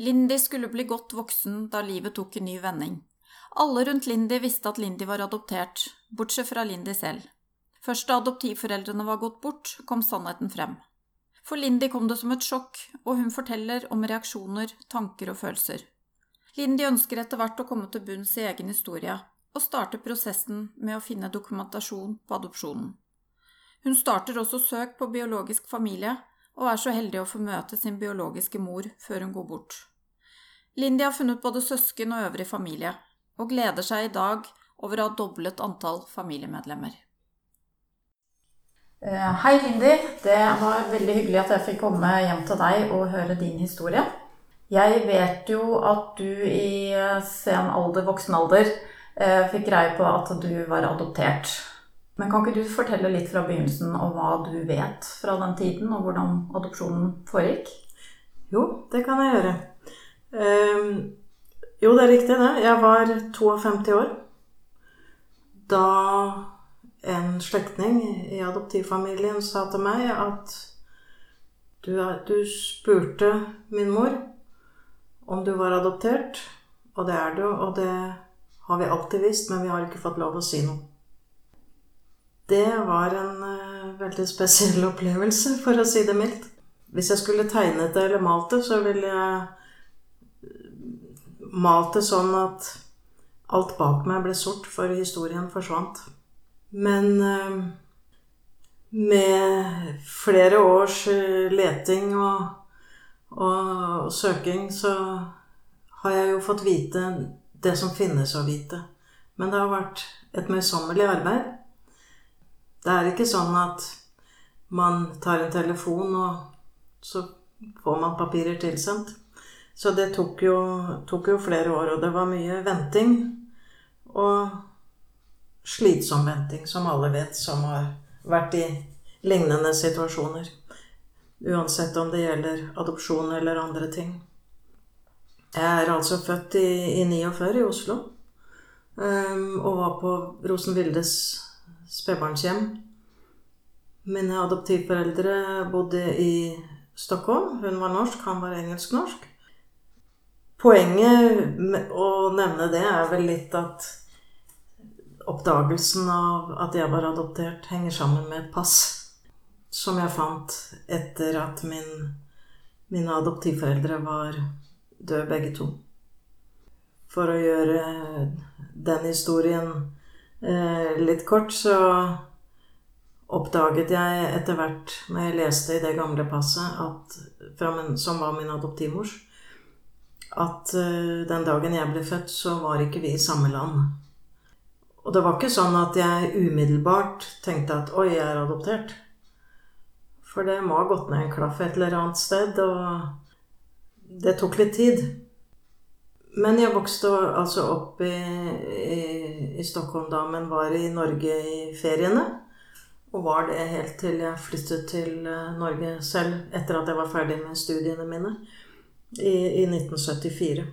Lindy skulle bli godt voksen da livet tok en ny vending. Alle rundt Lindy visste at Lindy var adoptert, bortsett fra Lindy selv. Først da adoptivforeldrene var gått bort, kom sannheten frem. For Lindy kom det som et sjokk, og hun forteller om reaksjoner, tanker og følelser. Lindy ønsker etter hvert å komme til bunns i egen historie, og starte prosessen med å finne dokumentasjon på adopsjonen. Hun starter også søk på biologisk familie, og er så heldig å få møte sin biologiske mor før hun går bort. Lindy har funnet både søsken og øvrig familie, og gleder seg i dag over å ha doblet antall familiemedlemmer. Eh, hei, Lindy. Det var veldig hyggelig at jeg fikk komme hjem til deg og høre din historie. Jeg vet jo at du i eh, sen alder, voksen alder, eh, fikk greie på at du var adoptert. Men kan ikke du fortelle litt fra begynnelsen om hva du vet fra den tiden, og hvordan adopsjonen foregikk? Jo, det kan jeg gjøre. Um, jo, det er riktig, det. Jeg var 52 år da en slektning i adoptivfamilien sa til meg at du, du spurte min mor om du var adoptert, og det er du, og det har vi alltid visst, men vi har ikke fått lov å si noe. Det var en uh, veldig spesiell opplevelse, for å si det mildt. Hvis jeg skulle tegnet det eller malt det, så ville jeg eh, malt det sånn at alt bak meg ble sort, for historien forsvant. Men uh, med flere års leting og, og, søking, så har jeg jo fått vite det som finnes å vite. Men det har vært et møysommelig arbeid. Det er ikke sånn at man tar en telefon, og så får man papirer tilsendt. Så det tok jo, tok jo flere år, og det var mye venting. Og slitsom venting, som alle vet, som har vært i lignende situasjoner. Uansett om det gjelder adopsjon eller andre ting. Jeg er altså født i, i 49 i Oslo. Um, og var på Rosenvildes spedbarnshjem. Mine adoptivforeldre bodde i Stockholm. Hun var norsk, han var engelsk-norsk. Poenget med å nevne det er vel litt at oppdagelsen av at jeg var adoptert, henger sammen med et pass som jeg fant etter at min, mine adoptivforeldre var døde begge to. For å gjøre den historien litt kort så oppdaget jeg etter hvert, når jeg leste i det gamle passet, at, min, som var min adoptivmors, at uh, den dagen jeg ble født, så var ikke vi i samme land. Og det var ikke sånn at jeg umiddelbart tenkte at oi, jeg er adoptert. For det må ha gått ned en klaff et eller annet sted, og det tok litt tid. Men jeg vokste altså opp i, i, i, Stockholm da, men var i Norge i feriene. Og var det helt til jeg flyttet til eh, Norge selv etter at jeg var ferdig med studiene mine i, i 1974.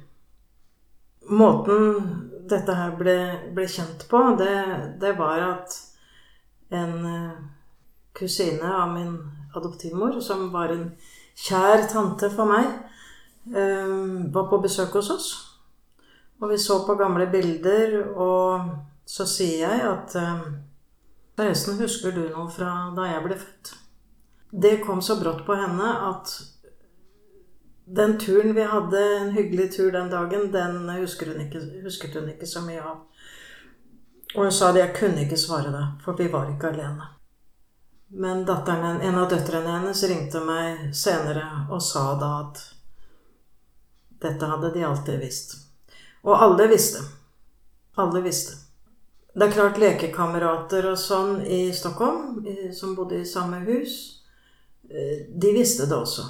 Måten dette her ble, ble kjent på, det, det, var at en eh, kusine av min adoptivmor, som var en kjær tante for meg, var på besøk hos oss. Og vi så på gamle bilder, og så sier jeg at eh, Forresten, husker du noe fra da jeg ble født? Det kom så brått på henne at den turen vi hadde, en hyggelig tur den dagen, den hun ikke, husket hun ikke så mye av. Og hun sa at jeg kunne ikke svare det, for vi var ikke alene. Men datteren, en av døtrene hennes ringte meg senere og sa da at dette hadde de alltid visst. Og alle visste. Alle visste. Det er klart lekekamerater og sånn i Stockholm, som bodde i samme hus, eh, de visste det også.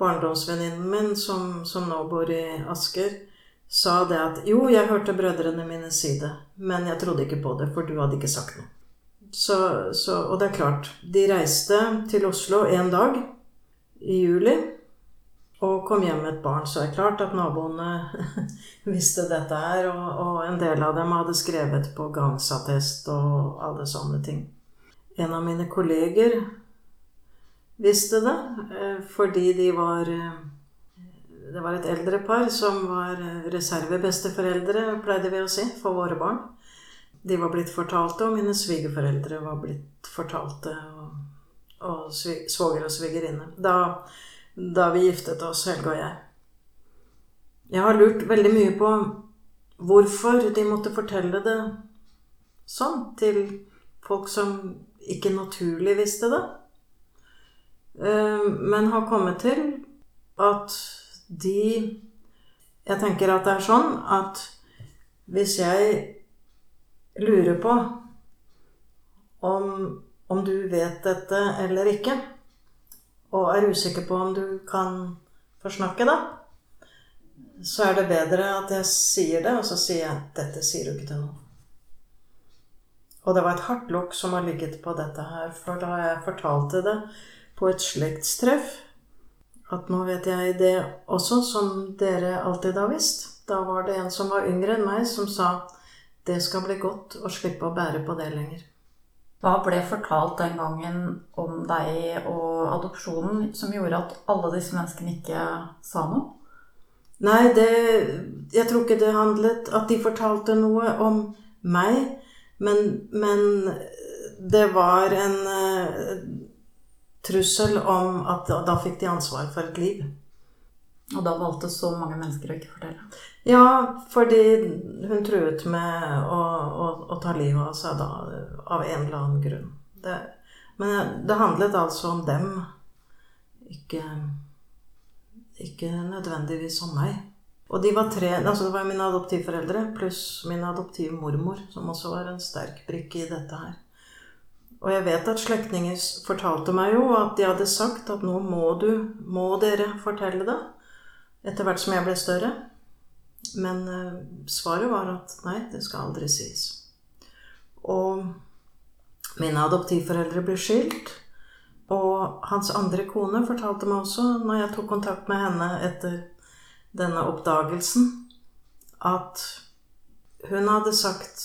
Barndomsvenninnen min, som, som, nå bor i Asker, sa det at jo, jeg hørte brødrene mine si det, men jeg trodde ikke på det, for du hadde ikke sagt noe. Så, så, og det er klart, de reiste til Oslo en dag i juli og kom hjem med et barn, så er det klart at naboene visste dette her. Og, og, en del av dem hadde skrevet på gangsattest og alle sånne ting. En av mine kolleger visste det, eh, fordi de var eh, Det var et eldre par som var reservebesteforeldre, pleide vi å si, for våre barn. De var blitt fortalte, og mine svigerforeldre var blitt fortalte. Og, og svoger og svigerinne. Da, da vi giftet oss, Helge og jeg. Jeg har lurt veldig mye på hvorfor de måtte fortelle det sånn til folk som ikke naturlig visste det. Eh, men har kommet til at de Jeg tenker at det er sånn at hvis jeg lurer på om, om du vet dette eller ikke, og er usikker på om du kan forsnakke da, så er det bedre at jeg sier det, og så sier jeg 'Dette sier du ikke til noen'. Og det var et hardt lokk som har ligget på dette her, for da jeg fortalte det på et slektstreff at nå vet jeg det også, som dere alltid har visst. Da var det en som var yngre enn meg, som sa 'Det skal bli godt å slippe å bære på det lenger'. Hva ble fortalt den gangen om deg og adopsjonen som gjorde at alle disse menneskene ikke sa noe? Nei, det Jeg tror ikke det handlet At de fortalte noe om meg, men, men det var en uh, trussel om at da, da fikk de ansvar for et liv. Og da valgte så mange mennesker å ikke fortelle? Ja, fordi hun truet med å, å, å ta livet av seg da, av en eller annen grunn. Det, men det handlet altså om dem, ikke ikke nødvendigvis om meg. Og de var tre altså Det var mine adoptivforeldre pluss min adoptivmormor, som også var en sterk brikke i dette her. Og jeg vet at slektninger fortalte meg jo at de hadde sagt at nå må du, må dere fortelle det. Etter hvert som jeg ble større. Men uh, svaret var at nei, det skal aldri sies. Og mine adoptivforeldre ble skilt. Og hans andre kone fortalte meg også, når jeg tok kontakt med henne etter denne oppdagelsen, at hun hadde sagt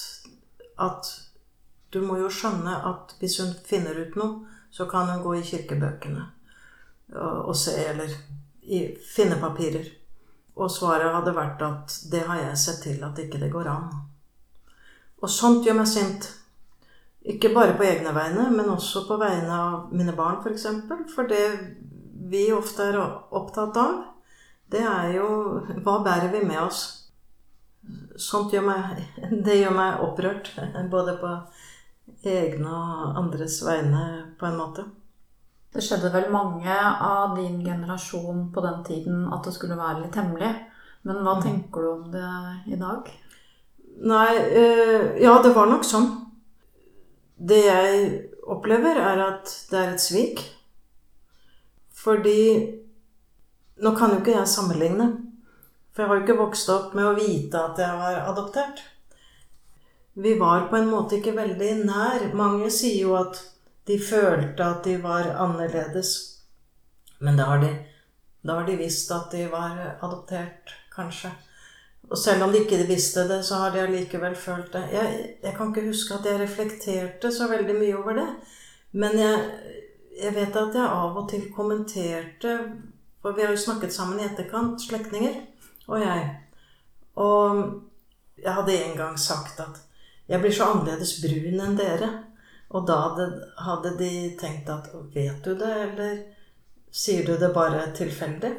at du må jo skjønne at hvis hun finner ut noe, så kan hun gå i kirkebøkene og se, eller i, finne papirer. Og svaret hadde vært at det har jeg sett til at ikke det går an. Og sånt gjør meg sint. Ikke bare på egne vegne, men også på vegne av mine barn, f.eks. For, eksempel. for det vi ofte er opptatt av, det er jo Hva bærer vi med oss? Sånt gjør meg, det gjør meg opprørt. Både på egne og andres vegne, på en måte. Det skjedde vel mange av din generasjon på den tiden at det skulle være litt hemmelig. Men hva mm. tenker du om det i dag? Nei, øh, ja, det var nok sånn. Det jeg opplever, er at det er et svik. Fordi Nå kan jo ikke jeg sammenligne. For jeg har jo ikke vokst opp med å vite at jeg var adoptert. Vi var på en måte ikke veldig nær. Mange sier jo at de følte at de var annerledes. Men da har de, da har de visst at de var adoptert, kanskje. Og selv om de ikke visste det, så har de allikevel følt det. Jeg, jeg, kan ikke huske at jeg reflekterte så veldig mye over det. Men jeg, jeg, vet at jeg av og til kommenterte For vi har jo snakket sammen i etterkant, slektninger og jeg. Og jeg hadde en gang sagt at jeg blir så annerledes brun enn dere. Og da hadde, de tenkt at Vet du det, eller sier du det bare tilfeldig?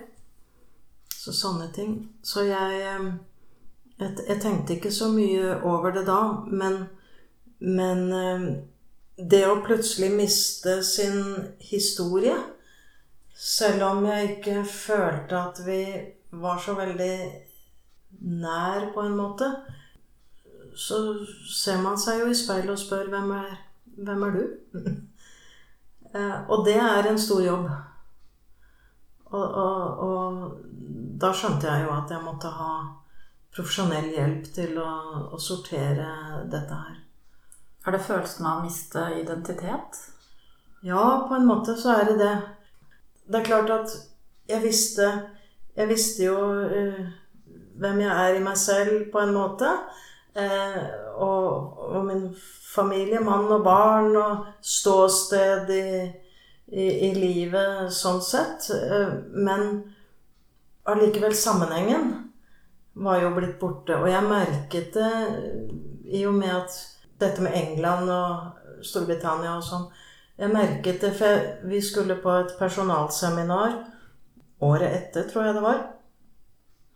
Så sånne ting. Så jeg jeg, tenkte ikke så mye over det da, men, men det å plutselig miste sin historie Selv om jeg ikke følte at vi var så veldig nær, på en måte, så ser man seg jo i speilet og spør hvem er, hvem er du? Eh, og det er en stor jobb. Og, og, og da skjønte jeg jo at jeg måtte ha profesjonell hjelp til å, å, sortere dette her. Er det følelsen av å miste identitet? Ja, på en måte så er det det. Det er klart at jeg visste Jeg visste jo uh, hvem jeg er i meg selv, på en måte. Uh, og, og, min familie, mann og barn, og ståsted i, i, i livet sånn sett. Eh, men allikevel sammenhengen var jo blitt borte. Og jeg merket det i og med at dette med England og Storbritannia og sånn Jeg merket det, for vi skulle på et personalseminar året etter, tror jeg det var,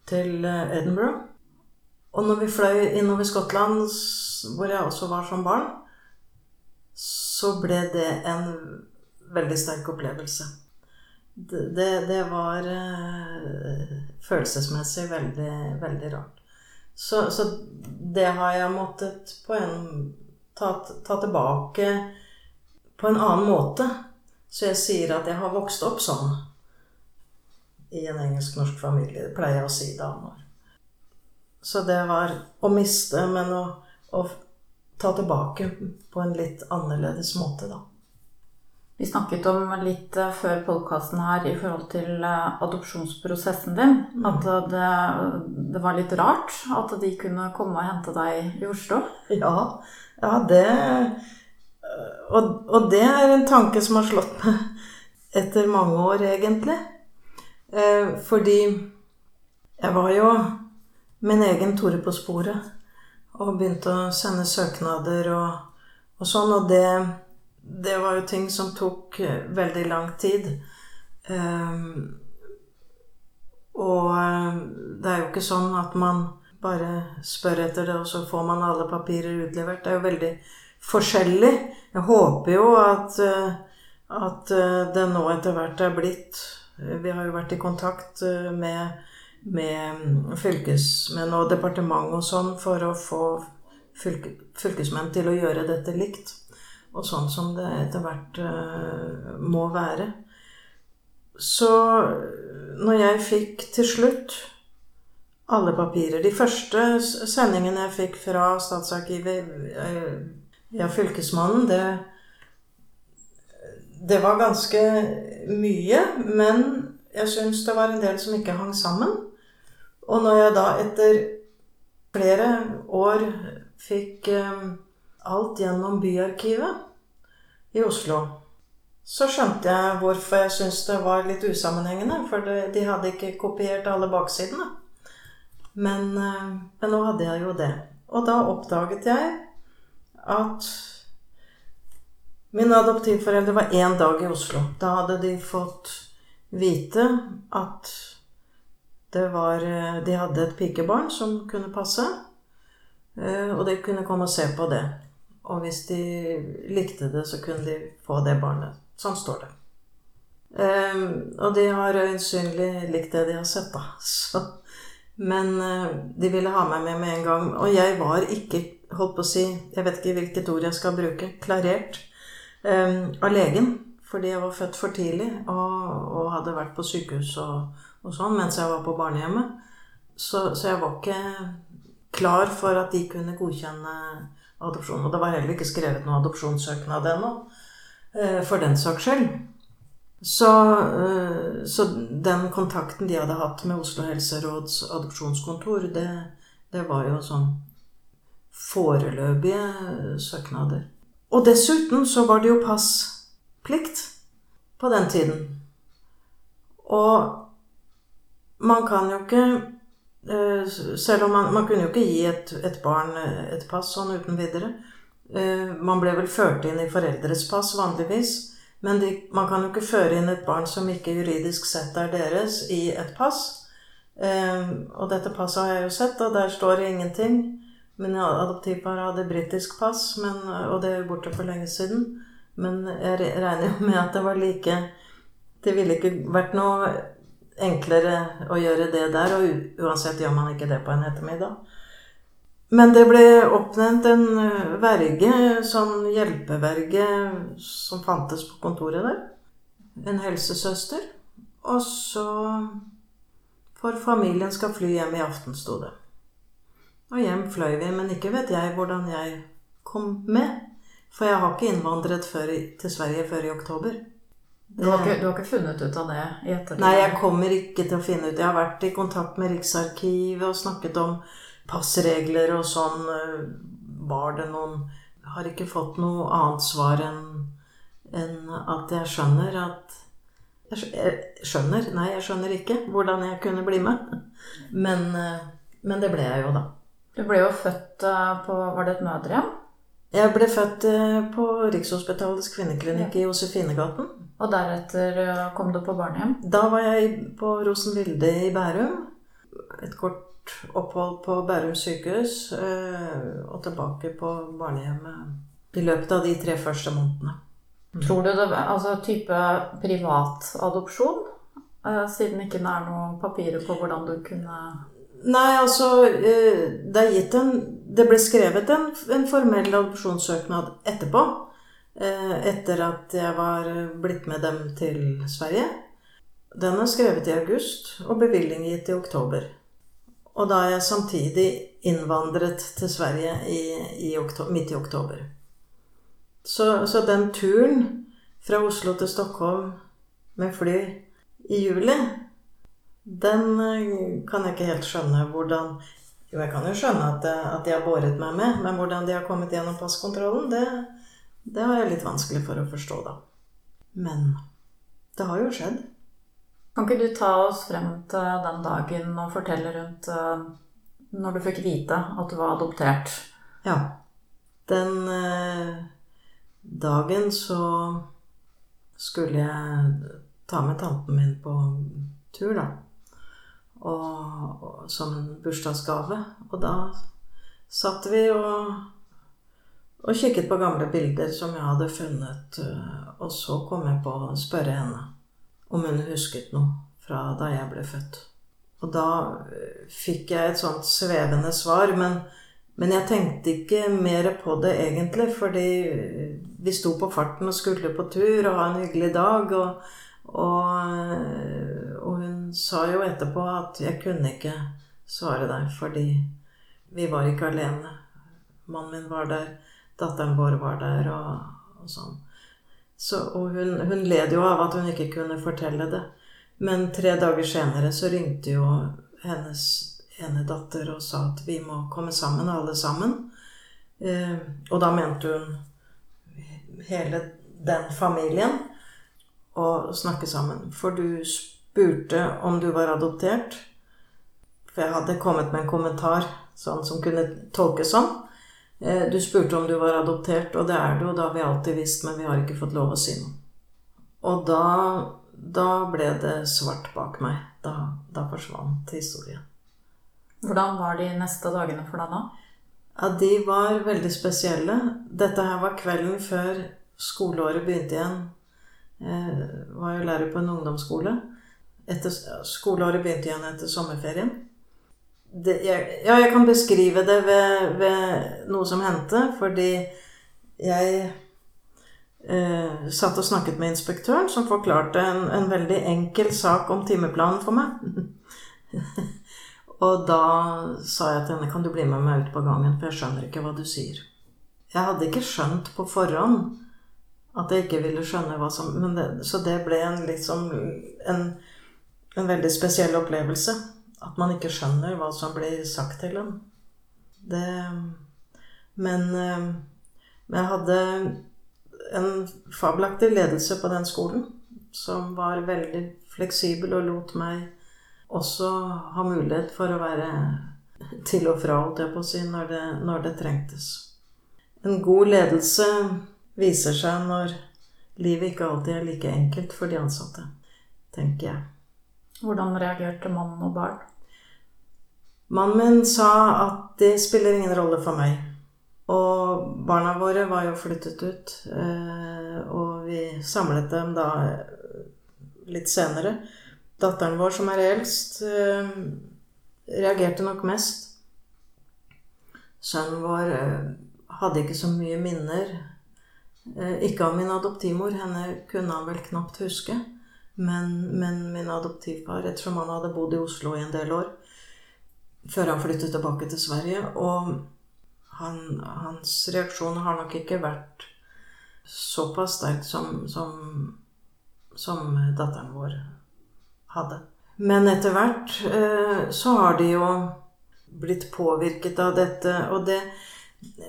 til eh, Edinburgh. Og når vi fløy innover Skottland, hvor jeg også var som barn, så ble det en veldig sterk opplevelse. Det, det, det var uh, følelsesmessig veldig, veldig rart. Så, så, det har jeg måttet på en ta, ta, tilbake på en annen måte. Så jeg sier at jeg har vokst opp sånn i en engelsk-norsk familie. Det pleier jeg å si damer. Så det var å miste, men å, å ta tilbake på en litt annerledes måte, da. Vi snakket om litt eh, før podkasten her i forhold til eh, adopsjonsprosessen din. Mm. At eh, det, det, var litt rart at de kunne komme og hente deg i Oslo. Ja, ja det og, og, det er en tanke som har slått meg etter mange år, egentlig. Eh, fordi jeg var jo min egen Tore på sporet og begynte å sende søknader og, og sånn. Og det det var jo ting som tok eh, veldig lang tid. Um, og eh, det er jo ikke sånn at man bare spør etter det, og så får man alle papirer utlevert. Det er jo veldig forskjellig. Jeg håper jo at, eh, at det nå etter hvert er blitt Vi har jo vært i kontakt med, med mm, fylkesmenn og departement og sånn for å få fylkesmenn til å gjøre dette likt og sånn som det etter hvert uh, må være. Så når jeg fikk til slutt alle papirer De første sendingene jeg fikk fra Statsarkivet via Fylkesmannen, det, det var ganske mye. Men jeg syns det var en del som ikke hang sammen. Og når jeg da etter flere år fikk um, alt gjennom Byarkivet i Oslo. Så skjønte jeg hvorfor jeg syntes det var litt usammenhengende. For de hadde ikke kopiert alle baksidene. Men, eh, men, nå hadde jeg jo det. Og da oppdaget jeg at mine adoptivforeldre var én dag i Oslo. Da hadde de fått vite at det var eh, De hadde et pikebarn som kunne passe. Eh, og de kunne komme og se på det. Og hvis de likte det, så kunne de få det barnet. Sånn står det. Um, og de har øyensynlig likt det de har sett, da. Så, men de ville ha meg med med en gang. Og jeg var ikke, holdt på å si Jeg vet ikke hvilket ord jeg skal bruke. Klarert av legen. Fordi jeg var født for tidlig og, og hadde vært på sykehus og, og, sånn mens jeg var på barnehjemmet. Så, så jeg var ikke klar for at de kunne godkjenne adopsjon. Og det var heller ikke skrevet noen adopsjonssøknad ennå, eh, for den saks skyld. Så, eh, så, den kontakten de hadde hatt med Oslo helseråds adopsjonskontor, det, det var jo sånn foreløpige søknader. Og dessuten så var det jo passplikt på den tiden. Og man kan jo ikke Eh, selv om man, man kunne jo ikke gi et, et, barn eh, et pass sånn uten videre. Eh, man ble vel ført inn i foreldres pass vanligvis. Men de, man kan jo ikke føre inn et barn som ikke juridisk sett er deres, i et pass. Og dette passet har jeg jo sett, og der står det ingenting. Min adoptivpar hadde britisk pass, men, og det er jo borte for lenge siden. Men jeg regner jo med at det var like Det ville ikke vært noe enklere å gjøre det der, og uansett gjør man ikke det på en ettermiddag. Men det ble oppnevnt en eh, verge, sånn hjelpeverge, som fantes på kontoret der. En helsesøster. Og så For familien skal fly hjem i aften, sto det. Og hjem fløy vi, men ikke vet jeg hvordan jeg kom med. For jeg har ikke innvandret før, til Sverige før i oktober. Du har, ikke, du har, ikke, funnet ut av det i ettertid? Nei, jeg kommer ikke til å finne ut. Jeg har vært i kontakt med Riksarkivet og snakket om passregler og sånn. Var det noen Jeg har ikke fått noe annet svar enn en at jeg skjønner at Jeg skjønner, nei, jeg skjønner ikke hvordan jeg kunne bli med. Men, eh, men det ble jeg jo, da. Du ble jo født eh, på Var det et mødrehjem? Jeg ble født eh, på Rikshospitalets kvinneklinikk i Josefinegaten. Og deretter eh, kom du på barnehjem? Da var jeg på Rosenvilde i Bærum. Et kort opphold på Bærum sykehus. eh, Og tilbake på barnehjemmet i løpet av de tre første månedene. Tror du det var altså type privatadopsjon? Eh, siden ikke det er noen papirer på hvordan du kunne Nei, altså Det en Det ble skrevet en, en formell adopsjonssøknad etterpå. Eh, Etter at jeg var blitt med dem til Sverige. Den er skrevet i august, og bevilgning gitt i oktober. Og da jeg samtidig innvandret til Sverige i, i oktober, midt i oktober. Så, så den turen fra Oslo til Stockholm med fly i juli den eh, kan jeg ikke helt skjønne hvordan Jo, jeg kan jo skjønne at, eh, at de har båret meg med, men hvordan de har kommet gjennom passkontrollen, det, det har jeg litt vanskelig for å forstå, da. Men det har jo skjedd. Kan ikke du ta oss frem til den dagen og fortelle rundt eh, når du fikk vite at du var adoptert? Ja. Den eh, dagen så skulle jeg ta med tanten min på tur, da. Og, og som en bursdagsgave. Og da satt vi og, og kikket på gamle bilder som jeg hadde funnet. eh, Og så kom jeg på å spørre henne om hun husket noe fra da jeg ble født. Og da eh, fikk jeg et sånt svevende svar, men men jeg tenkte ikke mer på det egentlig, fordi vi sto på farten og skulle på tur og ha en hyggelig dag. Og, og, og hun sa jo etterpå at jeg kunne ikke svare deg, fordi vi var ikke alene. Mannen min var der, datteren vår var der, og, og sånn. Så, og hun, hun led jo av at hun ikke kunne fortelle det. Men tre dager senere så ringte jo hennes ene datter og sa at vi må komme sammen, alle sammen. Eh, og da mente hun hele den familien å snakke sammen. For du spurte om du var adoptert. For jeg hadde kommet med en kommentar sånn som kunne tolkes sånn. Eh, du spurte om du var adoptert, og det er du, og det har vi alltid visst, men vi har ikke fått lov å si noe. Og da, da ble det svart bak meg. Da, da forsvant historien. Hvordan var de neste dagene for deg da? Ja, de var veldig spesielle. Dette her var kvelden før skoleåret begynte igjen. Jeg var jo lærer på en ungdomsskole. Etter, skoleåret begynte igjen etter sommerferien. Det, jeg, ja, jeg kan beskrive det ved, ved noe som hendte, fordi jeg eh, satt og snakket med inspektøren, som forklarte en, en veldig enkel sak om timeplanen for meg. Og da sa jeg til henne kan du bli med meg ut på gangen, for jeg skjønner ikke hva du sier. Jeg hadde ikke skjønt på forhånd at jeg ikke ville skjønne hva som det, Så det ble en liksom en, en veldig spesiell opplevelse. At man ikke skjønner hva som blir sagt til en. Det Men, men jeg hadde en fabelaktig ledelse på den skolen som var veldig fleksibel og lot meg også ha mulighet for å være til og fra, holdt jeg på å si, når det, når det trengtes. En god ledelse viser seg når livet ikke alltid er like enkelt for de ansatte, tenker jeg. Hvordan reagerte mann og barn? Mannen min sa at det spiller ingen rolle for meg. Og barna våre var jo flyttet ut, eh, og vi samlet dem da litt senere. Datteren vår, som er eldst, eh, reagerte nok mest. Sønnen vår eh, hadde ikke så mye minner. Eh, ikke av min adoptivmor, henne kunne han vel knapt huske. Men, men min adoptivfar, ettersom han hadde bodd i Oslo i en del år før han flyttet tilbake til Sverige. Og han, hans reaksjon har nok ikke vært såpass sterk som, som, som datteren vår hadde. Men etter hvert eh, så har de jo blitt påvirket av dette, og det,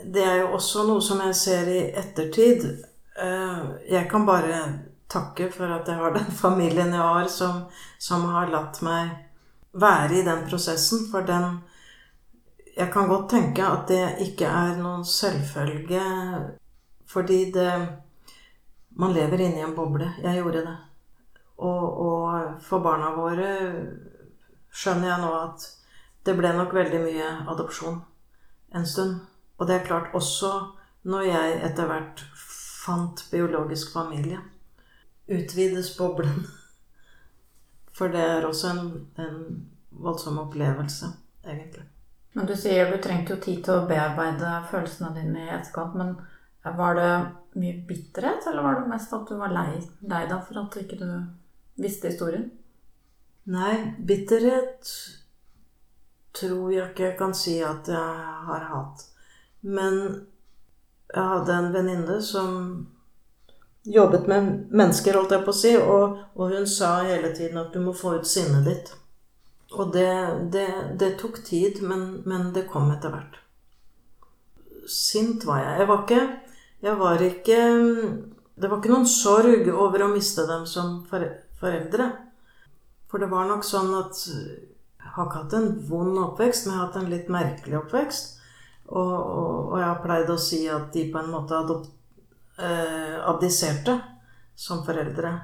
det er jo også noe som jeg ser i ettertid. Eh, jeg kan bare takke for at jeg har den familien jeg har, som, som har latt meg være i den prosessen. For den Jeg kan godt tenke at det ikke er noen selvfølge, fordi det Man lever inni en boble. Jeg gjorde det. Og, og for barna våre skjønner jeg nå at det ble nok veldig mye adopsjon en stund. Og det er klart også når jeg etter hvert fant biologisk familie. Utvides boblen. For det er også en, en voldsom opplevelse, egentlig. Men du sier du trengte jo tid til å bearbeide følelsene dine i etterkant. Men var det mye bitterhet, eller var det mest at du var lei, lei deg for at du ikke visste historien? Nei, bitterhet tror jeg ikke jeg kan si at jeg har hatt. Men jeg hadde en venninne som jobbet med mennesker, holdt jeg på å si, og, og, hun sa hele tiden at du må få ut sinnet ditt. Og det, det, det tok tid, men, men, det kom etter hvert. Sint var jeg. Jeg var ikke Jeg var ikke Det var ikke noen sorg over å miste dem som foreldre. For det var nok sånn at jeg har ikke hatt en vond oppvekst, men jeg har hatt en litt merkelig oppvekst. Og, og, og jeg har pleid å si at de på en måte adopt, eh, abdiserte som foreldre.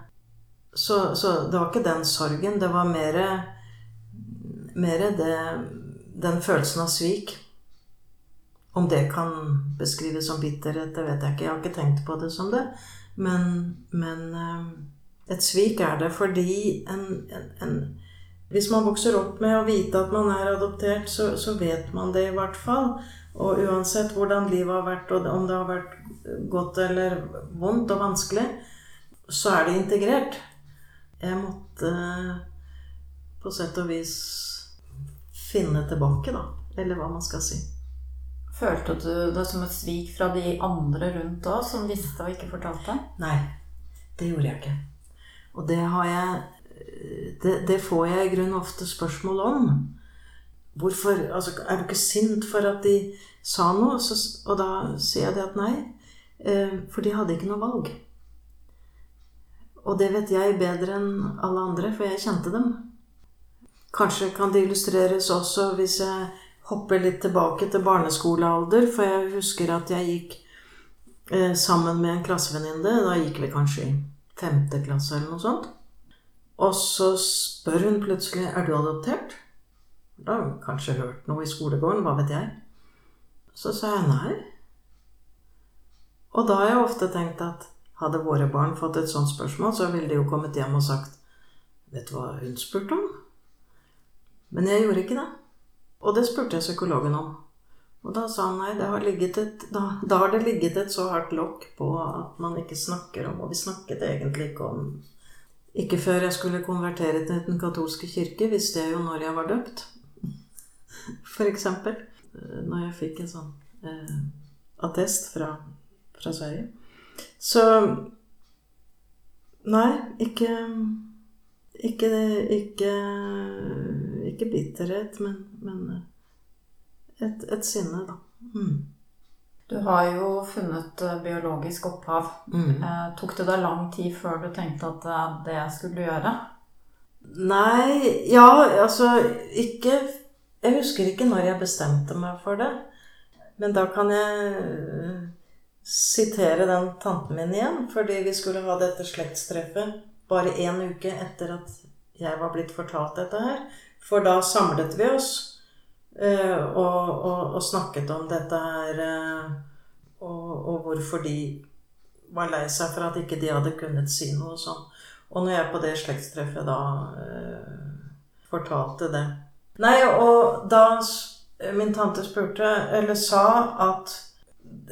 Så, så, det var ikke den sorgen. Det var mer, den følelsen av svik. Om det kan beskrives som bitterhet, det vet jeg ikke. Jeg har ikke tenkt på det som det. Men, men eh, et svik er det fordi en, en, en hvis man vokser opp med å vite at man er adoptert, så, så, vet man det i hvert fall. Og uansett hvordan livet har vært, og om det har vært godt eller vondt og vanskelig, så er det integrert. Jeg måtte på sett og vis finne tilbake, da. Eller hva man skal si. Følte du det som et svik fra de andre rundt da, som visste og ikke fortalte? Nei, det gjorde jeg ikke. Og det har jeg Det, det får jeg i grunnen ofte spørsmål om. Hvorfor altså, Er du ikke sint for at de sa noe? Så, og da sier jeg det at nei. Eh, for de hadde ikke noe valg. Og det vet jeg bedre enn alle andre, for jeg kjente dem. Kanskje kan det illustreres også hvis jeg hopper litt tilbake til barneskolealder, for jeg husker at jeg gikk eh, sammen med en klassevenninne. Da gikk vi kanskje i femte klasse eller noe sånt. Og så spør hun plutselig er du adoptert. Da har hun kanskje hørt noe i skolegården, hva vet jeg. Så sa jeg nei. Og da har jeg ofte tenkt at hadde våre barn fått et sånt spørsmål, så ville de jo kommet hjem og sagt Vet du hva hun spurte om? Men jeg gjorde ikke det. Og det spurte jeg psykologen om. Og da sa han nei, det har et, da, da, har det ligget et så hardt lokk på at man ikke snakker om Og vi snakket egentlig ikke om Ikke før jeg skulle konvertere til den katolske kirke, visste jeg jo når jeg var døpt for eksempel. Eh, når jeg fikk en sånn eh, attest fra, fra, Sverige. Så Nei, ikke Ikke, ikke, ikke bitterhet, men, men et, et, sinne, da. Mm. Du har jo funnet eh, biologisk opphav. Mm. Eh, tok det deg lang tid før du tenkte at det skulle du gjøre? Nei Ja, altså Ikke jeg husker ikke når jeg bestemte meg for det. Men da kan jeg sitere den tanten min igjen, fordi vi skulle ha dette slektstreffet bare én uke etter at jeg var blitt fortalt dette her. For da samlet vi oss øh, og, og, og, snakket om dette her øh, og, og, hvorfor de var lei seg for at ikke de hadde kunnet si noe sånn. Og når jeg på det slektstreffet da fortalte det Nei, og da min tante spurte, eller sa, at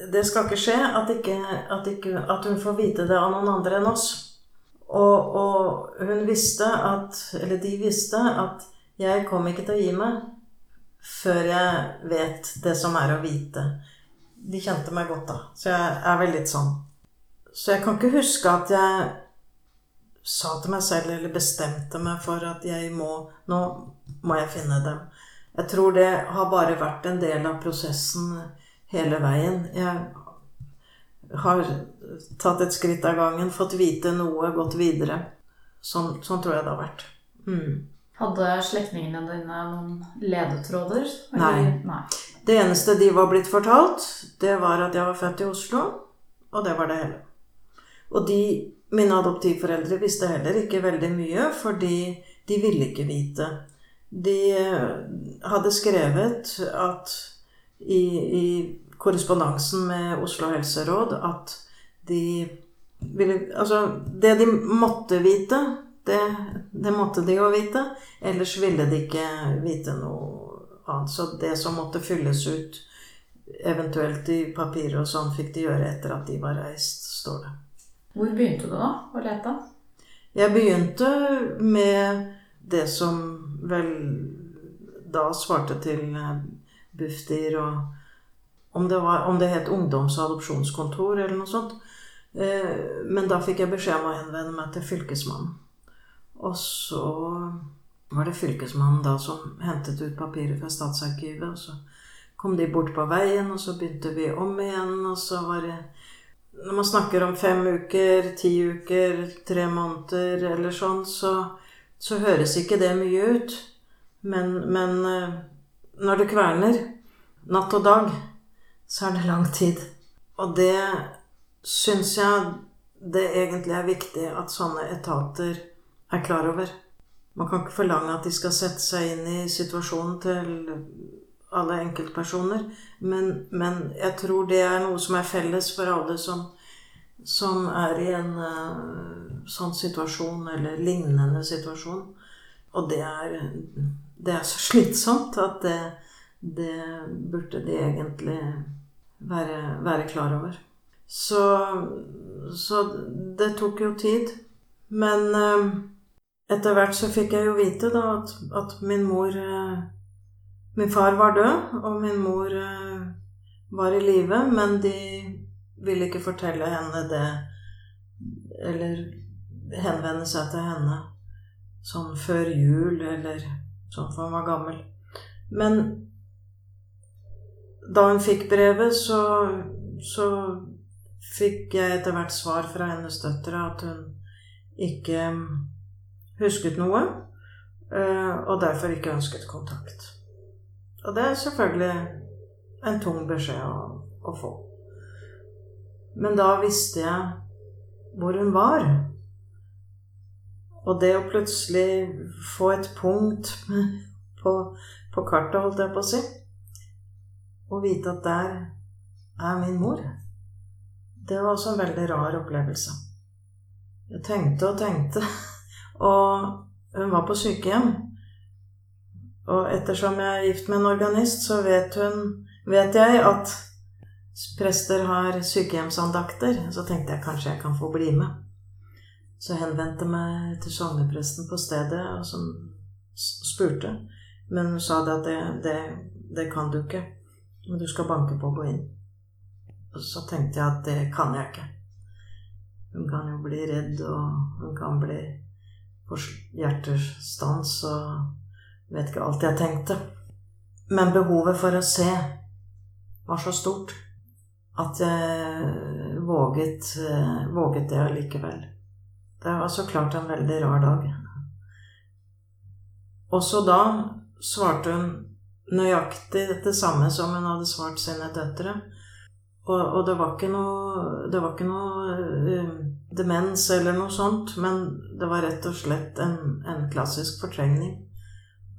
det skal ikke skje at, ikke, at, ikke, at hun får vite det av noen andre enn oss. Og, og, hun visste at Eller de visste at jeg kom ikke til å gi meg før jeg vet det som er å vite. De kjente meg godt da. Så jeg er vel litt sånn. Så jeg kan ikke huske at jeg sa til meg selv, eller bestemte meg for at jeg må Nå må jeg finne dem. Jeg tror det har bare vært en del av prosessen hele veien. Jeg har tatt et skritt av gangen, fått vite noe, gått videre. Sånn, sånn tror jeg det har vært. Mm. Hadde slektningene dine noen ledetråder? Nei. Nei. Det eneste de var blitt fortalt, det var at jeg var født i Oslo, og det var det hele. Og de, mine adoptivforeldre, visste heller ikke veldig mye, fordi de ville ikke vite. De eh, hadde skrevet at i, i korrespondansen med Oslo helseråd at de ville Altså, det de måtte vite, det, det, måtte de jo vite. Ellers ville de ikke vite noe annet. Så det som måtte fylles ut, eventuelt i papirer og sånn, fikk de gjøre etter at de var reist, står det. Hvor begynte du da å lete? Jeg begynte med det som vel da svarte til eh, Bufdir og om det, var, om det het ungdoms- og adopsjonskontor eller noe sånt. Eh, men da fikk jeg beskjed om å henvende meg til Fylkesmannen. Og så var det Fylkesmannen da som hentet ut papiret fra Statsarkivet. Og så kom de bort på veien, og så begynte vi om igjen. Og så var det Når man snakker om fem uker, ti uker, tre måneder eller sånn, så, så høres ikke det mye ut. Men, men eh, når det kverner, natt og dag, så er det lang tid. Og det syns jeg det egentlig er viktig at sånne etater er klar over. Man kan ikke forlange at de skal sette seg inn i situasjonen til alle enkeltpersoner, men, men jeg tror det er noe som er felles for alle som, som er i en uh, sånn situasjon, eller lignende situasjon. Og det er, det er så slitsomt at det, det burde de egentlig være, være klar over. Så, så, det tok jo tid. Men eh, etter hvert så fikk jeg jo vite da at, at min mor eh, Min far var død, og min mor eh, var i live, men de ville ikke fortelle henne det Eller henvende seg til henne sånn før jul, eller sånn for hun var gammel. Men da hun fikk brevet, så, så fikk jeg etter hvert svar fra hennes døtre at hun ikke husket noe, eh, og derfor ikke ønsket kontakt. Og det er selvfølgelig en tung beskjed å, å få. Men da visste jeg hvor hun var. Og det å plutselig få et punkt på, på kartet, holdt jeg på å si, og vite at der er min mor det var også en veldig rar opplevelse. Jeg tenkte og tenkte, og hun var på sykehjem. Og ettersom jeg er gift med en organist, så vet, hun, vet jeg at prester har sykehjemsandakter. Så tenkte jeg kanskje jeg kan få bli med. Så jeg henvendte meg til sognepresten på stedet, og som spurte. Men hun sa det at det, det, det kan du ikke. Men du skal banke på og gå inn. Og så tenkte jeg at det kan jeg ikke. Hun kan jo bli redd, og hun kan bli på hjertestans og vet ikke alt jeg tenkte. Men behovet for å se var så stort at jeg våget, våget det allikevel. Det var så klart en veldig rar dag. Også da svarte hun nøyaktig det samme som hun hadde svart sine døtre. Og, og, det var ikke noe, det var ikke noe uh, demens eller noe sånt, men det var rett og slett en, en, klassisk fortrengning.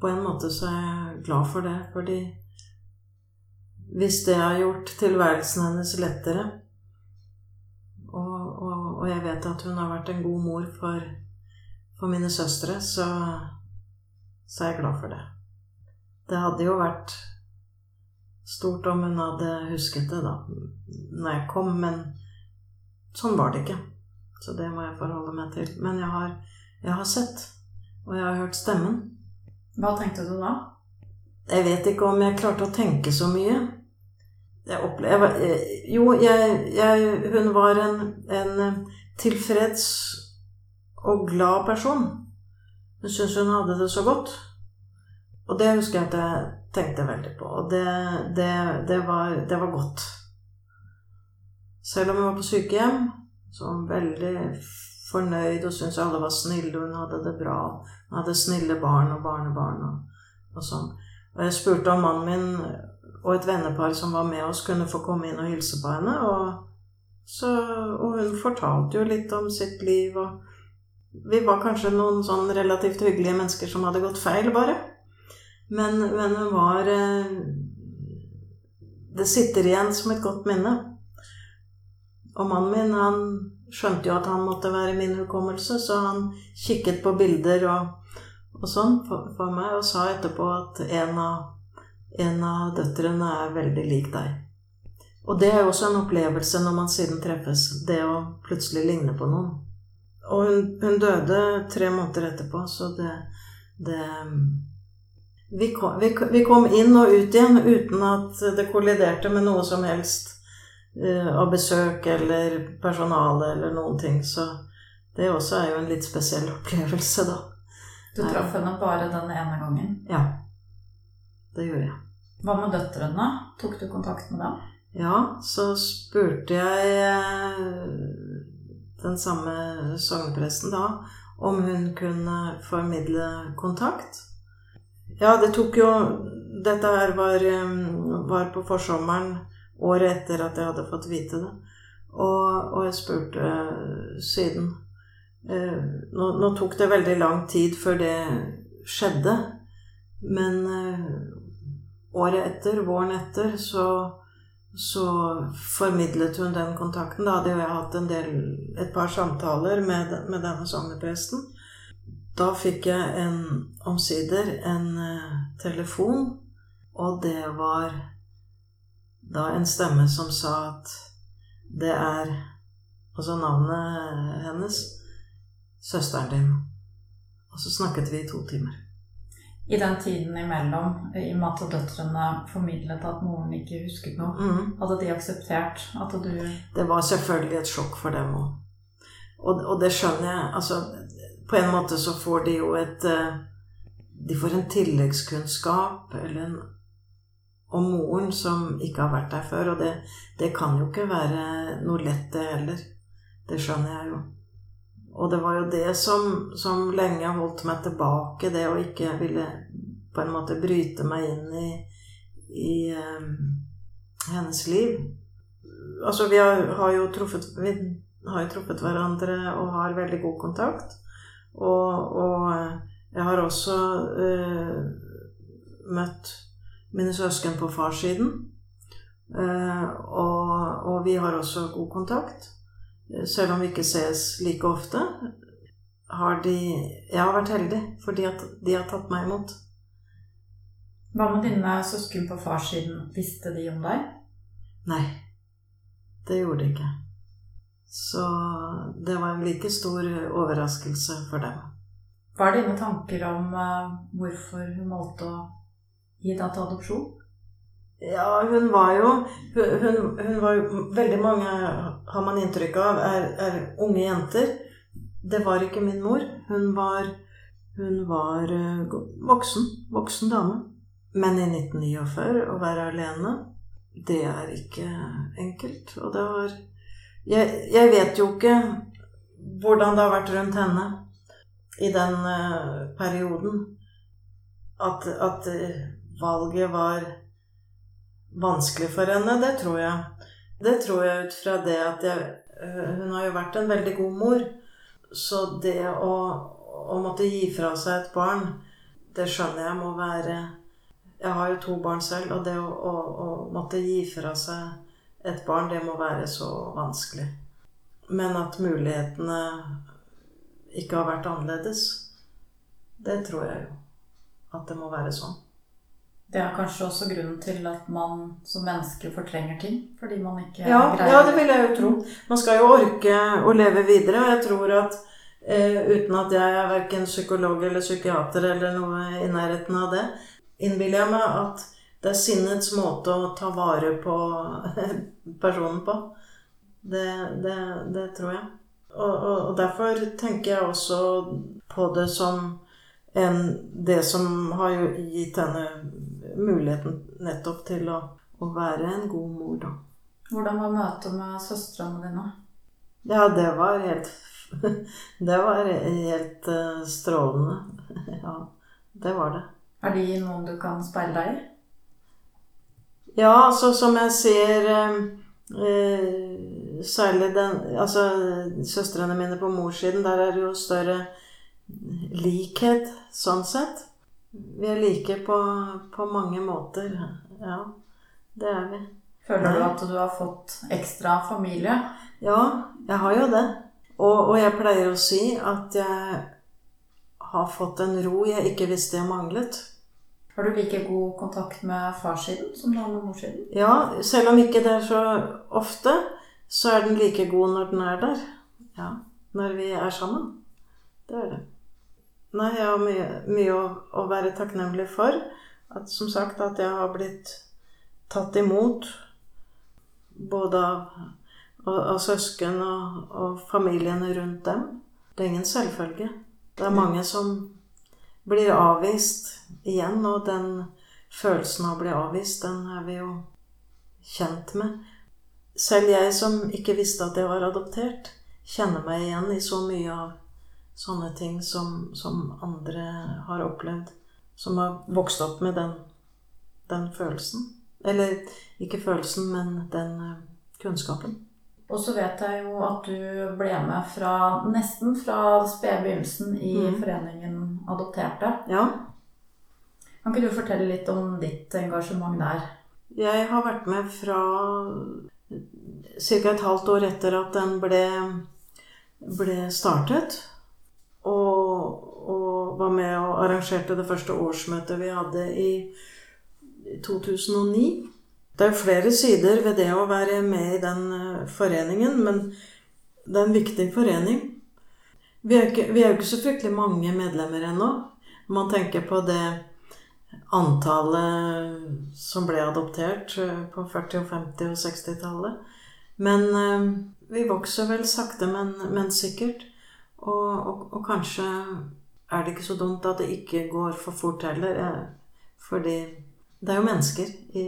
På en måte så er jeg glad for det, fordi hvis det har gjort tilværelsen hennes lettere og, jeg vet at hun har vært en god mor for, for mine søstre, så, så er jeg glad for det. Det hadde jo vært stort om hun hadde husket det da når jeg kom, men sånn var det ikke. Så det må jeg forholde meg til. Men jeg har, jeg har sett, og jeg har hørt stemmen. Hva tenkte du da? Jeg vet ikke om jeg klarte å tenke så mye. Jeg opplevde Jo, jeg, jeg, Hun var en, en tilfreds og glad person. Hun syntes hun hadde det så godt. Og det husker jeg at jeg tenkte veldig på. Og det, det, det, var, det var, godt. Selv om hun var på sykehjem, så var hun veldig fornøyd og syntes alle var snille, hun hadde det bra. Hun hadde snille barn og barnebarn og, og sånn. Og jeg spurte om mannen min og et vennepar som var med oss, kunne få komme inn og hilse på henne. Og, så, og hun fortalte jo litt om sitt liv, og vi var kanskje noen sånn relativt hyggelige mennesker som hadde gått feil, bare. Men, men hun var eh, Det sitter igjen som et godt minne. Og mannen min, han skjønte jo at han måtte være min hukommelse, så han kikket på bilder og, og sånn for, for, meg, og sa etterpå at en av, en av døtrene er veldig lik deg. Og det er jo også en opplevelse når man siden treffes, det å plutselig ligne på noen. Og hun, hun døde tre måneder etterpå, så det, det vi kom, vi, vi kom, inn og ut igjen uten at det kolliderte med noe som helst uh, av besøk eller personale eller noen ting. Så det også er jo en litt spesiell opplevelse, da. Du traff henne bare den ene gangen? Ja. Det gjorde jeg. Hva med døtrene? Tok du kontakt med dem? Ja, så spurte jeg eh, den samme sognepresten da om hun kunne formidle kontakt. Ja, det tok jo Dette her var, var på forsommeren året etter at jeg hadde fått vite det. Og, og jeg spurte siden eh, nå, nå, tok det veldig lang tid før det skjedde. Men eh, året etter, våren etter, så, så formidlet hun den kontakten. Da hadde jeg hatt del, et par samtaler med, med denne sognepresten. Da fikk jeg en omsider en uh, telefon, og det var da en stemme som sa at det er Altså navnet hennes søsteren din. Og så snakket vi i to timer. I den tiden imellom, i og med at døtrene formidlet at moren ikke husket noe, mm. hadde de akseptert at du Det var selvfølgelig et sjokk for dem òg. Og, og, det skjønner jeg. Altså, på en måte så får de jo et eh, De får en tilleggskunnskap eller en, om moren som ikke har vært der før. Og det, det kan jo ikke være noe lett, det heller. Det skjønner jeg jo. Og det var jo det som, som lenge holdt meg tilbake, det å ikke ville på en måte bryte meg inn i, i um, hennes liv. Altså, vi har, har, jo truffet, vi har jo truffet hverandre og har veldig god kontakt. Og, og jeg har også uh, møtt mine søsken på farssiden. Uh, og, og, vi har også god kontakt. Selv om vi ikke ses like ofte, har de Jeg har vært heldig fordi har, de har tatt meg imot. Hva med dine søsken på farssiden? Visste de om deg? Nei. Det gjorde de ikke. Så det var en like stor overraskelse for dem. Hva er dine tanker om uh, hvorfor hun valgte å gi deg til adopsjon? Ja, hun var jo hun, hun, var jo Veldig mange, har man inntrykk av, er, er, unge jenter. Det var ikke min mor. Hun var, hun var uh, voksen. Voksen dame. Men i 1949 å være alene, det er ikke enkelt. Og det var jeg, jeg, vet jo ikke hvordan det har vært rundt henne i den uh, perioden. At, at uh, valget var vanskelig for henne, det tror jeg. Det tror jeg ut fra det at jeg, uh, Hun har jo vært en veldig god mor. Så det å, å måtte gi fra seg et barn, det skjønner jeg må være Jeg har jo to barn selv, og det å, å, å måtte gi fra seg et barn, det må være så vanskelig. Men at mulighetene ikke har vært annerledes, det tror jeg jo. At det må være sånn. Det er kanskje også grunnen til at man som menneske fortrenger ting? Fordi man ikke ja, greier Ja, det vil jeg jo tro. Man skal jo orke å leve videre. Og jeg tror at eh, uten at jeg er verken psykolog eller psykiater eller noe i nærheten av det, innbiller jeg meg at det er sinnets måte å ta vare på personen på. Det, det, det tror jeg. Og, og, og, derfor tenker jeg også på det som en, det som har gitt henne muligheten nettopp til å, å være en god mor, da. Hvordan var møtet med søstrene dine? Ja, det var helt Det var helt uh, strålende. ja, det var det. Er de noen du kan speile deg i? Ja, altså som jeg ser eh, Særlig den Altså søstrene mine på morssiden, der er det jo større likhet sånn sett. Vi er like på, på mange måter. Ja, det er vi. Føler du at du har fått ekstra familie? Ja, jeg har jo det. Og, og, jeg pleier å si at jeg har fått en ro jeg ikke visste jeg manglet. Har du like god kontakt med farssiden som du har med morssiden? Ja, selv om ikke det er så ofte, så er den like god når den er der. Ja, Når vi er sammen. Det er det. Nei, jeg har mye, mye å, å, være takknemlig for. At, som sagt, at jeg har blitt tatt imot både av av, av søsken og, og, familiene rundt dem. Det er ingen selvfølge. Det er mange som blir avvist igjen, og den følelsen av å bli avvist, den er vi jo kjent med. Selv jeg som ikke visste at jeg var adoptert, kjenner meg igjen i så mye av sånne ting som, som andre har opplevd. Som har vokst opp med den, den følelsen. Eller ikke følelsen, men den eh, kunnskapen. Og så vet jeg jo at du ble med fra nesten fra spede begynnelsen i mm. foreningen Adopterte. Ja. Kan ikke du fortelle litt om ditt engasjement der? Jeg har vært med fra ca. et halvt år etter at den ble, ble startet. Var med og arrangerte det første årsmøtet vi hadde i 2009. Det er flere sider ved det å være med i den eh, foreningen, men det er en viktig forening. Vi er, ikke, vi er jo ikke så fryktelig mange medlemmer ennå. Man tenker på det antallet som ble adoptert eh, på 40-, og 50- og 60-tallet. Men eh, vi vokser vel sakte, men, men sikkert. Og, og, og, kanskje er det ikke så dumt at det ikke går for fort heller. Fordi det er jo mennesker i,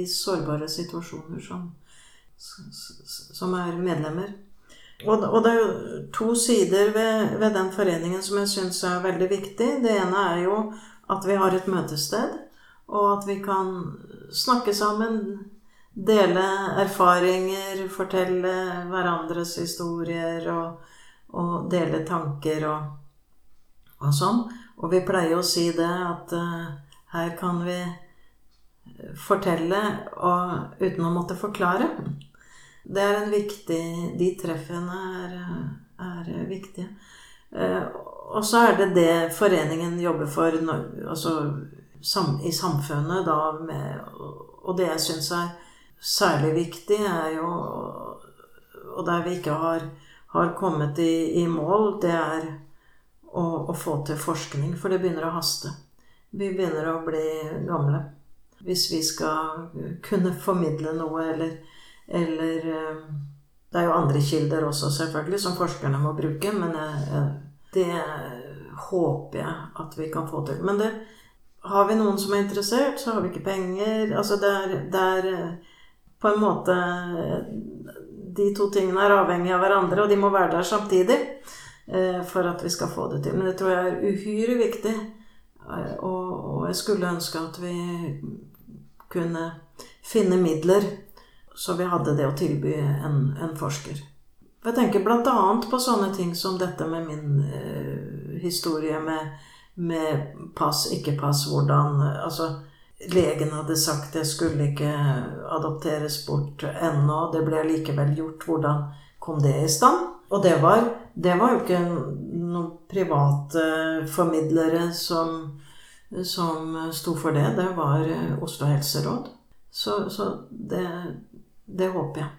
i sårbare situasjoner som, som er medlemmer. Og, og, det er jo to sider ved, ved den foreningen som jeg syns er veldig viktig. Det ene er jo at vi har et møtested, og at vi kan snakke sammen, dele erfaringer, fortelle hverandres historier og, og dele tanker og, og, sånn. Og vi pleier å si det at uh, her kan vi fortelle og, uten å måtte forklare. Det er en viktig De treffene er, er viktige. Uh, og så er det det foreningen jobber for altså, i samfunnet, da, med, og det jeg syns er særlig viktig, er jo Og der vi ikke har, har kommet i, i, mål, det er å, å få til forskning. For det begynner å haste. Vi begynner å bli gamle hvis vi skal kunne formidle noe, eller, eller eh, Det er jo andre kilder også, selvfølgelig, som forskerne må bruke, men det håper jeg at vi kan få til. Men det, har vi noen som er interessert, så har vi ikke penger. Altså det er, det er eh, på en måte De to tingene er avhengige av hverandre, og de må være der samtidig eh, for at vi skal få det til. Men det tror jeg er uhyre viktig. Og, jeg skulle ønske at vi kunne finne midler, så vi hadde det å tilby en, en forsker. Jeg tenker bl.a. på sånne ting som dette med min uh, historie med, med, pass, ikke pass, hvordan Altså, legen hadde sagt jeg skulle ikke adopteres bort ennå. Det ble likevel gjort. Hvordan kom det i stand? Og det var, det var jo ikke noen private formidlere som som sto for det, det var eh, Oslo helseråd. Så, så det, det, håper jeg.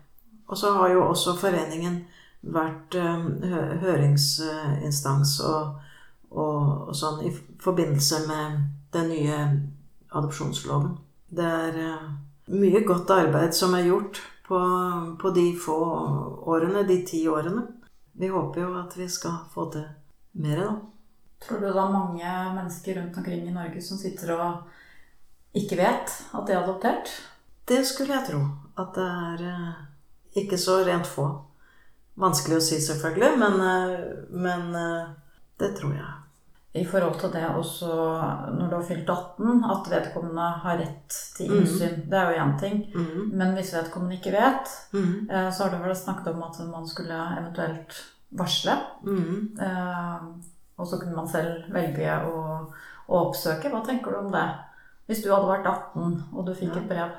Og så har jo også foreningen vært eh, høringsinstans og, og, og, sånn i forbindelse med den nye adopsjonsloven. Det er eh, mye godt arbeid som er gjort på, på de få årene, de ti årene. Vi håper jo at vi skal få til mer, da. Tror du det er mange mennesker rundt omkring i Norge som sitter og ikke vet at de er adoptert? Det skulle jeg tro. At det er eh, ikke så rent få. Vanskelig å si, selvfølgelig, men, eh, men eh, det tror jeg. I forhold til det også når du har fylt 18, at vedkommende har rett til innsyn. Det er jo én ting. Mm. Men hvis vedkommende ikke vet, mm. eh, så har du vel snakket om at man skulle eventuelt varsle. Mhm. Eh, Og så kunne man selv velge å, å oppsøke. Hva tenker du om det? Hvis du hadde vært 18 og du fikk Ja. et brev.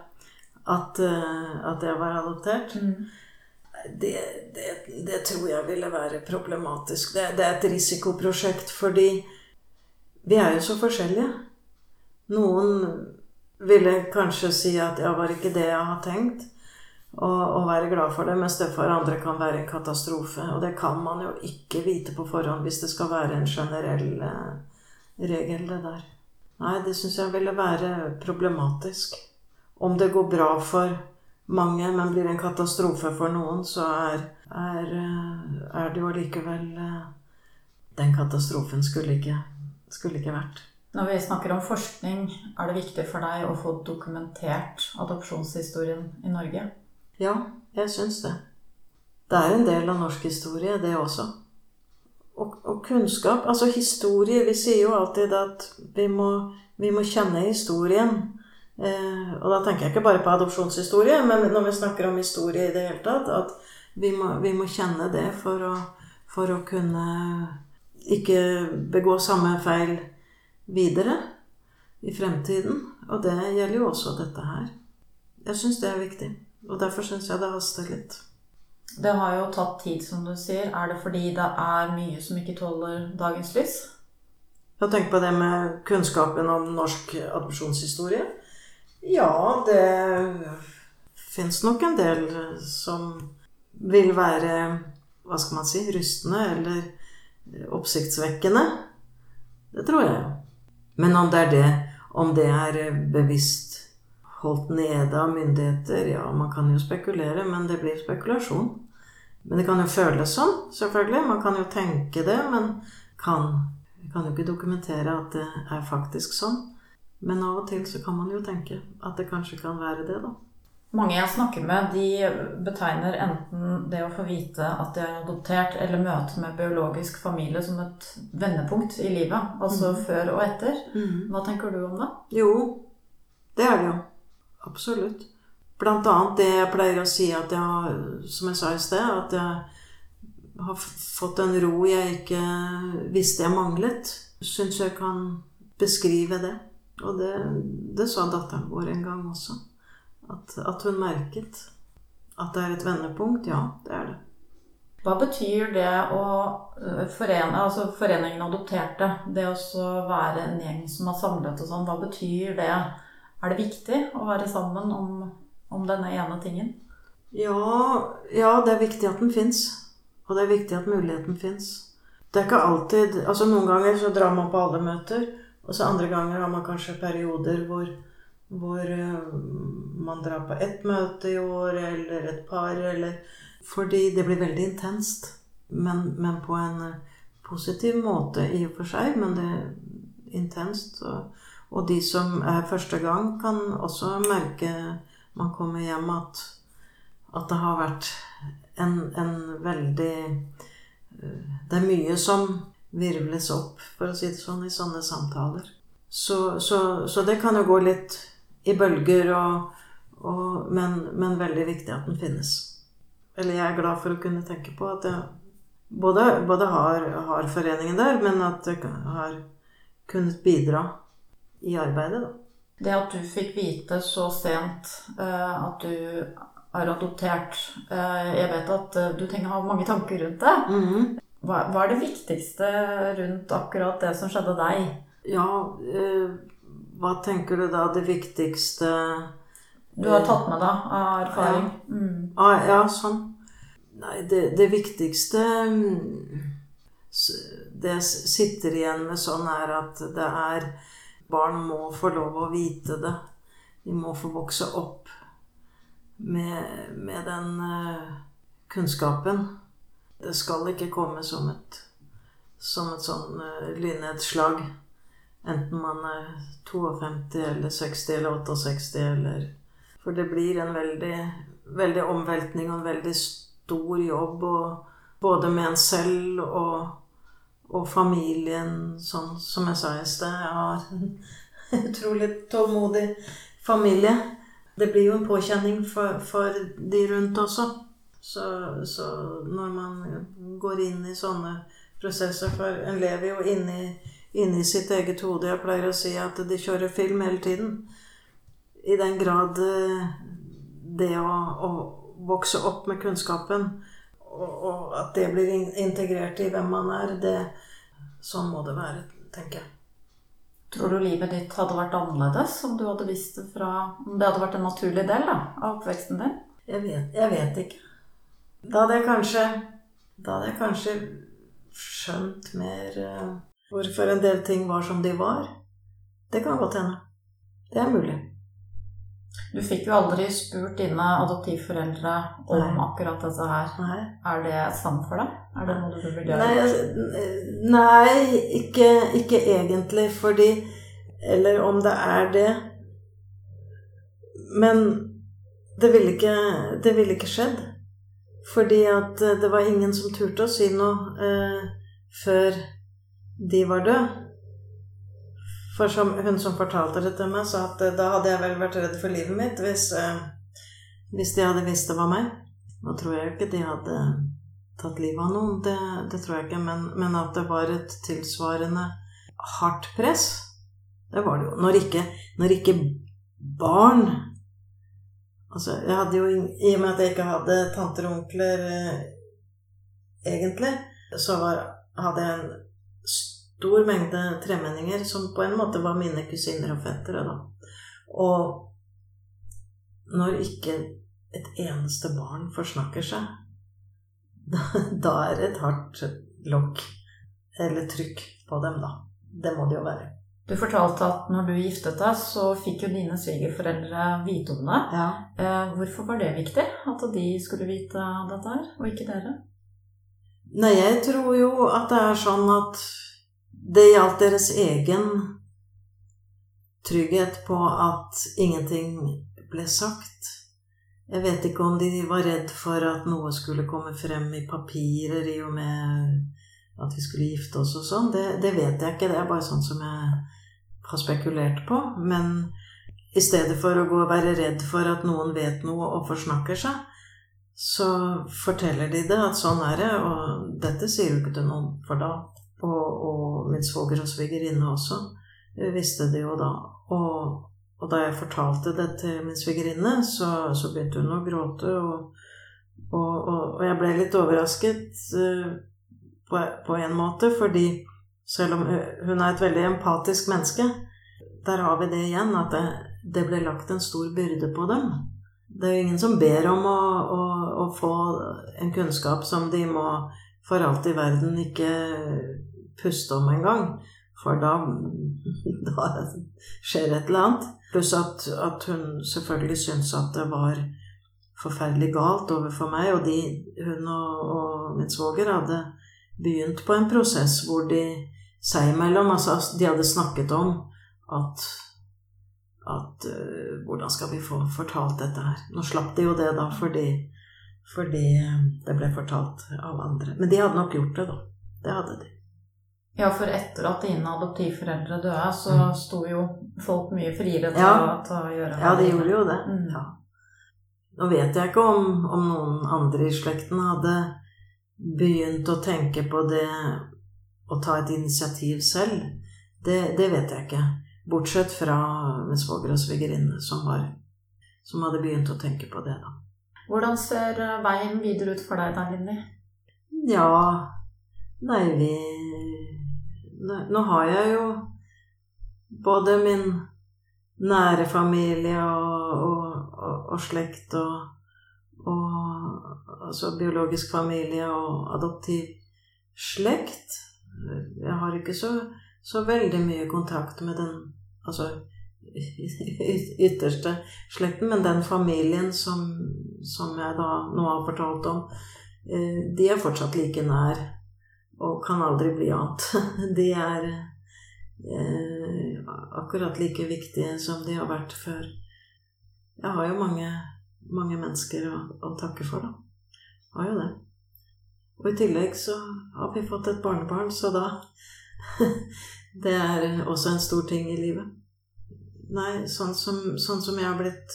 At, eh, at jeg var adoptert. Mm. Det, det, det tror jeg ville være problematisk. Det, det er et risikoprosjekt fordi vi er jo så forskjellige. Noen ville kanskje si at ja, var ikke det jeg har tenkt? Og, og være glad for det, mens det for andre kan være en katastrofe. Og det kan man jo ikke vite på forhånd hvis det skal være en generell eh, regel, det der. Nei, det syns jeg ville være problematisk. Om det går bra for mange, men blir en katastrofe for noen, så er, er, eh, er det jo allikevel eh, Den katastrofen skulle ikke, skulle ikke vært. Når vi snakker om forskning, er det viktig for deg å få dokumentert adopsjonshistorien i Norge? Ja, jeg syns det. Det er en del av norsk historie, det også. Og, og kunnskap Altså historie Vi sier jo alltid at vi må, vi må kjenne historien. Eh, og da tenker jeg ikke bare på adopsjonshistorie, men når vi snakker om historie i det hele tatt, at vi må, vi må kjenne det for å, for å kunne ikke begå samme feil videre i fremtiden. Og det gjelder jo også dette her. Jeg syns det er viktig. Og derfor syns jeg det haster litt. Det har jo tatt tid, som du sier. Er det fordi det er mye som ikke tåler dagens lys? Jeg tenker på det med kunnskapen om norsk adopsjonshistorie. Ja, det fins nok en del som vil være Hva skal man si rystende eller oppsiktsvekkende. Det tror jeg. Men om det er det, om det er bevisst holdt nede av myndigheter, ja, man kan jo spekulere, men det blir spekulasjon. Men det kan jo føles sånn, selvfølgelig. Man kan jo tenke det, men kan, kan jo ikke dokumentere at det er faktisk sånn. Men av og til så kan man jo tenke at det kanskje kan være det, da. Mange jeg snakker med, de betegner enten det å få vite at de er adoptert, eller møte med biologisk familie som et vendepunkt i livet. Altså før og etter. Hva tenker du om det? Jo, det er det jo. Absolutt. Blant annet det jeg pleier å si at jeg har, som jeg sa i sted, at jeg har fått en ro jeg ikke visste jeg manglet. Syns jeg kan beskrive det. Og det, det sa datteren vår en gang også. At, at hun merket at det er et vendepunkt. Ja, det er det. Hva betyr det å øh, forene Altså Foreningen adopterte, det å være en gjeng som har samlet og sånn, hva betyr det? Er det viktig å være sammen om, om denne ene tingen? Ja, ja, det er viktig at den fins. Og det er viktig at muligheten fins. Det er ikke alltid Altså Noen ganger så drar man på alle møter, og så andre ganger har man kanskje perioder hvor, hvor eh, man drar på ett møte i år eller et par, eller Fordi det blir veldig intenst. Men, men på en eh, positiv måte i og for seg, men det er intenst. Og, og de som er første gang, kan også merke man kommer hjem at at det har vært en, en veldig eh, Det er mye som virvles opp, for å si det sånn, i sånne samtaler. Så, så, så det kan jo gå litt i bølger, og, og, men, men veldig viktig at den finnes. Eller jeg er glad for å kunne tenke på at jeg både, både har, har foreningen der, men at jeg har kunnet bidra i arbeidet, da. Det at du fikk vite så sent uh, at du er adoptert uh, Jeg vet at uh, du tenker, har mange tanker rundt det. Mhm. Hva, hva er det viktigste rundt akkurat det som skjedde deg? Ja, hva tenker du da det viktigste Du har tatt med deg av erfaring. Mm. Ah, ja, sånn. Nei, det, det viktigste mm, Det jeg sitter igjen med sånn, er at det er Barn må få lov å vite det. De må få vokse opp med, med den eh, kunnskapen. Det skal ikke komme som et, som et sånn uh, lynnedslag. Enten man er 52 eller 60 eller 68 eller For det blir en veldig, veldig omveltning og en veldig stor jobb, både med en selv og, og familien, sånn som jeg sa i sted. Jeg har en utrolig tålmodig familie. Det blir jo en påkjenning for, for de rundt også. Så, så, når man går inn i sånne prosesser For en lever jo inni, inni sitt eget hode. Jeg pleier å si at de kjører film hele tiden. I den grad eh, det å, å vokse opp med kunnskapen og, og, at det blir integrert i hvem man er, det, sånn må det være, tenker jeg. Tror du livet ditt hadde vært annerledes om du hadde visst det fra Om det hadde vært en naturlig del da, av oppveksten din? Jeg vet, jeg vet ikke. Da hadde jeg kanskje Da hadde jeg kanskje skjønt mer uh, hvorfor en del ting var som de var. Det kan godt hende. Det er mulig. Du fikk jo aldri spurt dine adoptivforeldre om nei. akkurat dette her. Nei. Er det sant for deg? Er det noe du vil gjøre? Nei, altså, nei ikke, ikke, egentlig, fordi Eller om det er det Men det ville ikke, det ville ikke skjedd. Fordi at eh, det var ingen som turte å si noe eh, før de var døde. For som hun som fortalte det til meg, sa at eh, da hadde jeg vel vært redd for livet mitt hvis, eh, hvis de hadde visst det var meg. Nå tror jeg ikke de hadde tatt livet av noen, det, det tror jeg ikke. Men, men, at det var et tilsvarende hardt press, det var det jo. Når ikke, når ikke barn Altså, jeg hadde jo I og med at jeg ikke hadde tanter og onkler eh, egentlig, så var, hadde jeg en stor mengde tremenninger som på en måte var mine kusiner og fettere, da. Og når ikke et eneste barn forsnakker seg, da, da er det et hardt lokk eller trykk på dem, da. Det må det jo være. Du fortalte at når du giftet deg, så fikk jo dine svigerforeldre vite om det. Ja. Eh, hvorfor var det viktig at de skulle vite dette her, og ikke dere? Nei, jeg tror jo at det er sånn at det gjaldt deres egen trygghet på at ingenting ble sagt. Jeg vet ikke om de var redd for at noe skulle komme frem i papirer i og med at vi skulle gifte oss og sånn. Det, det, vet jeg ikke. Det er bare sånn som jeg har spekulert på. Men i stedet for å gå og være redd for at noen vet noe og forsnakker seg, så forteller de det at sånn er det, og dette sier du ikke til noen, for da Og, og min svoger og svigerinne også visste det jo da. Og, og, da jeg fortalte det til min svigerinne, så, så, begynte hun å gråte, og, og, jeg ble litt overrasket uh, på, på en måte, fordi selv om hun er et veldig empatisk menneske. Der har vi det igjen, at det, det ble lagt en stor byrde på dem. Det er jo ingen som ber om å, å, å få en kunnskap som de må for alt i verden ikke puste om engang. For da, da skjer et eller annet. Pluss at, at, hun selvfølgelig syntes at det var forferdelig galt overfor meg. Og de, hun og, og min svoger hadde begynt på en prosess hvor de seg imellom. Altså, de hadde snakket om at, at uh, Hvordan skal vi få fortalt dette her? Nå slapp de jo det, da, fordi, fordi eh, det ble fortalt av andre. Men de hadde nok gjort det, da. Det hadde de. Ja, for etter at dine adoptivforeldre døde, så mm. sto jo folk mye friere til, ja. å, til å gjøre det. Ja, de gjorde jo det. Mm. Ja. Nå vet jeg ikke om, om noen andre i slekten hadde begynt å tenke på det å ta et initiativ selv, det, det vet jeg ikke. Bortsett fra min svoger og svigerinne, som, som hadde begynt å tenke på det, da. Hvordan ser eh, veien videre ut for deg da, Linni? Ja Nei, vi Nå har jeg jo både min nære familie og, og, og, og slekt og, altså biologisk familie og adoptiv slekt jeg har ikke så, så veldig mye kontakt med den altså ytterste slekten, men den familien som, som jeg da nå har fortalt om, eh, de er fortsatt like nær og kan aldri bli annet. De er eh, akkurat like viktige som de har vært før. jeg har jo mange, mange mennesker å, å takke for, da. Har jo det. Og i tillegg så har vi fått et barnebarn, så da Det er også en stor ting i livet. Nei, sånn som, sånn som jeg har blitt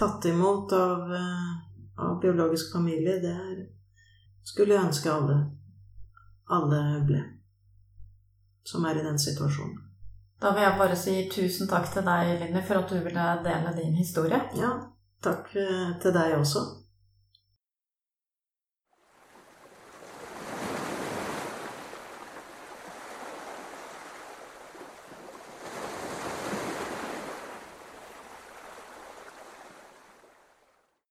tatt imot av, eh, av biologisk familie, det er, skulle jeg ønske alle, alle ble. Som er i den situasjonen. Da vil jeg bare si tusen takk til deg, Linni, for at du ville dele din historie. Ja, takk eh, til deg også.